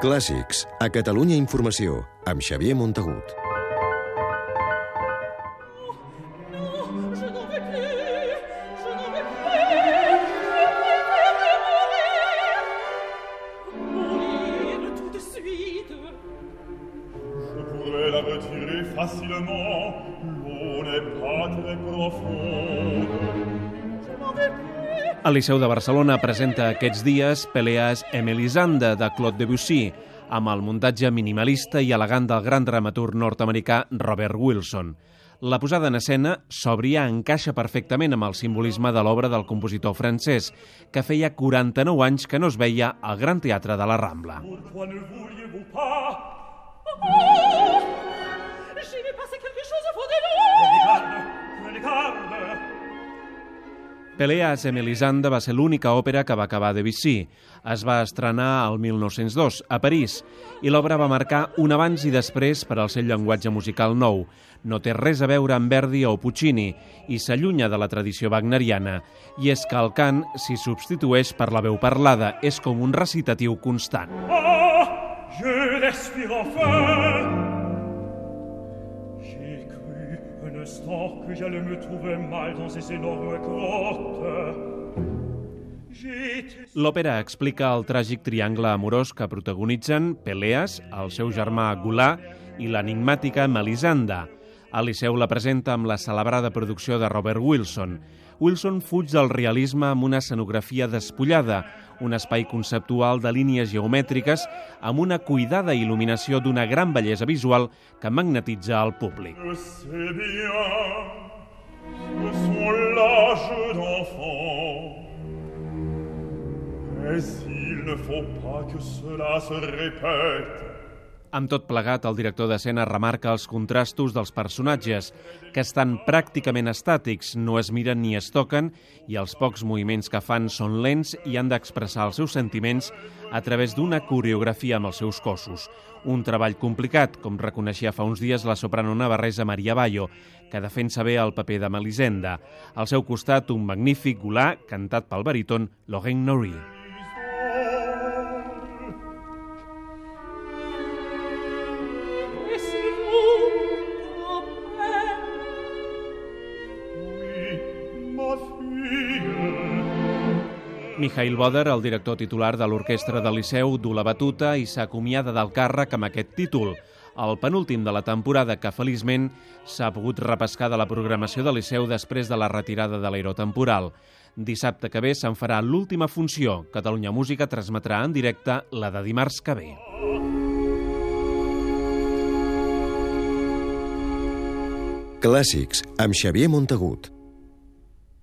Clàssics, a Catalunya Informació, amb Xavier Montagut. Facilement. L'eau n'est pas très profonde. Je n'en veux plus. El Liceu de Barcelona presenta aquests dies Peleas Emelisande de Claude Debussy, amb el muntatge minimalista i elegant del gran dramaturg nord-americà Robert Wilson. La posada en escena, sòbria, encaixa perfectament amb el simbolisme de l'obra del compositor francès, que feia 49 anys que no es veia al Gran Teatre de la Rambla. Oh, Peleas Emelisande va ser l'única òpera que va acabar Debussy. Es va estrenar al 1902, a París, i l'obra va marcar un abans i després per al seu llenguatge musical nou. No té res a veure amb Verdi o Puccini i s'allunya de la tradició wagneriana. I és que el cant s'hi substitueix per la veu parlada. És com un recitatiu constant. Ah, je respire enfin. Instant que j'allais me trouver mal dans ces énormes grottes. L'òpera explica el tràgic triangle amorós que protagonitzen Peleas, el seu germà Gulà i l'enigmàtica Melisanda. El Liceu la presenta amb la celebrada producció de Robert Wilson. Wilson fuig del realisme amb una escenografia despullada, un espai conceptual de línies geomètriques amb una cuidada il·luminació d'una gran bellesa visual que magnetitza el públic. Mais il ne faut pas que cela se répète. Amb tot plegat, el director d'escena remarca els contrastos dels personatges, que estan pràcticament estàtics, no es miren ni es toquen, i els pocs moviments que fan són lents i han d'expressar els seus sentiments a través d'una coreografia amb els seus cossos. Un treball complicat, com reconeixia fa uns dies la soprano navarresa Maria Bayo, que defensa bé el paper de Melisenda. Al seu costat, un magnífic gulà cantat pel baríton Laurent Nori. Mikhail Boder, el director titular de l'Orquestra del Liceu, du la batuta i s'acomiada del càrrec amb aquest títol, el penúltim de la temporada que, feliçment, s'ha pogut repescar de la programació del Liceu després de la retirada de l'aerotemporal. Dissabte que ve se'n farà l'última funció. Catalunya Música transmetrà en directe la de dimarts que ve. Clàssics, amb Xavier Montagut.